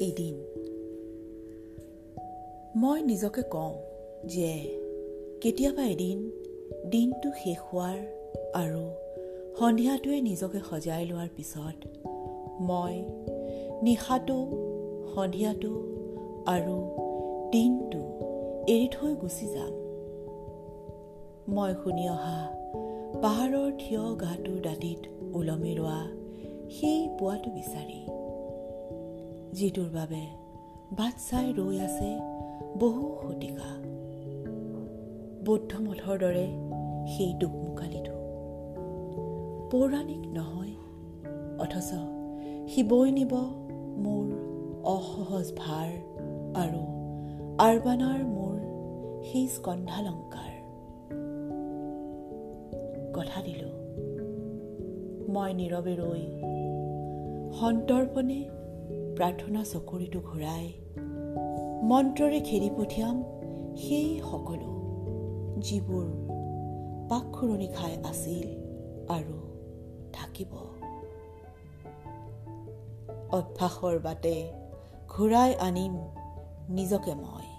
এদিন। মই নিজকে কওঁ যে কেতিয়াবা এদিন দিনটো শেষ হোৱাৰ আৰু সন্ধিয়াটোৱে নিজকে সজাই লোৱাৰ পিছত মই নিশাটো সন্ধিয়াটো আৰু দিনটো এৰি থৈ গুচি যাম। মই শুনি অহা পাহাৰৰ থিয় গাটোৰ দাঁতিত ওলমি লোৱা সেই পোৱাটো বিচাৰি যিটোৰ বাবে বাট চাই ৰৈ আছে বহু শতিকা। বৌদ্ধ মঠৰ দৰে সেই দুখমোকালিটো পৌৰাণিক নহয় অথচ সি বৈ নিব মোৰ অসহজ ভাৰ আৰু আৰবানাৰ মোৰ সেই স্কন্ধালংকাৰ। কথা দিলোঁ মই নীৰৱে ৰৈ সন্তৰ্পণে প্ৰাৰ্থনা চকুৰিটো ঘূৰাই মন্ত্ৰৰে খেদি পঠিয়াম সেই সকলো যিবোৰ পাকখুৰণি খাই আছিল আৰু থাকিব। অভ্যাসৰ বাটে ঘূৰাই আনিম নিজকে মই।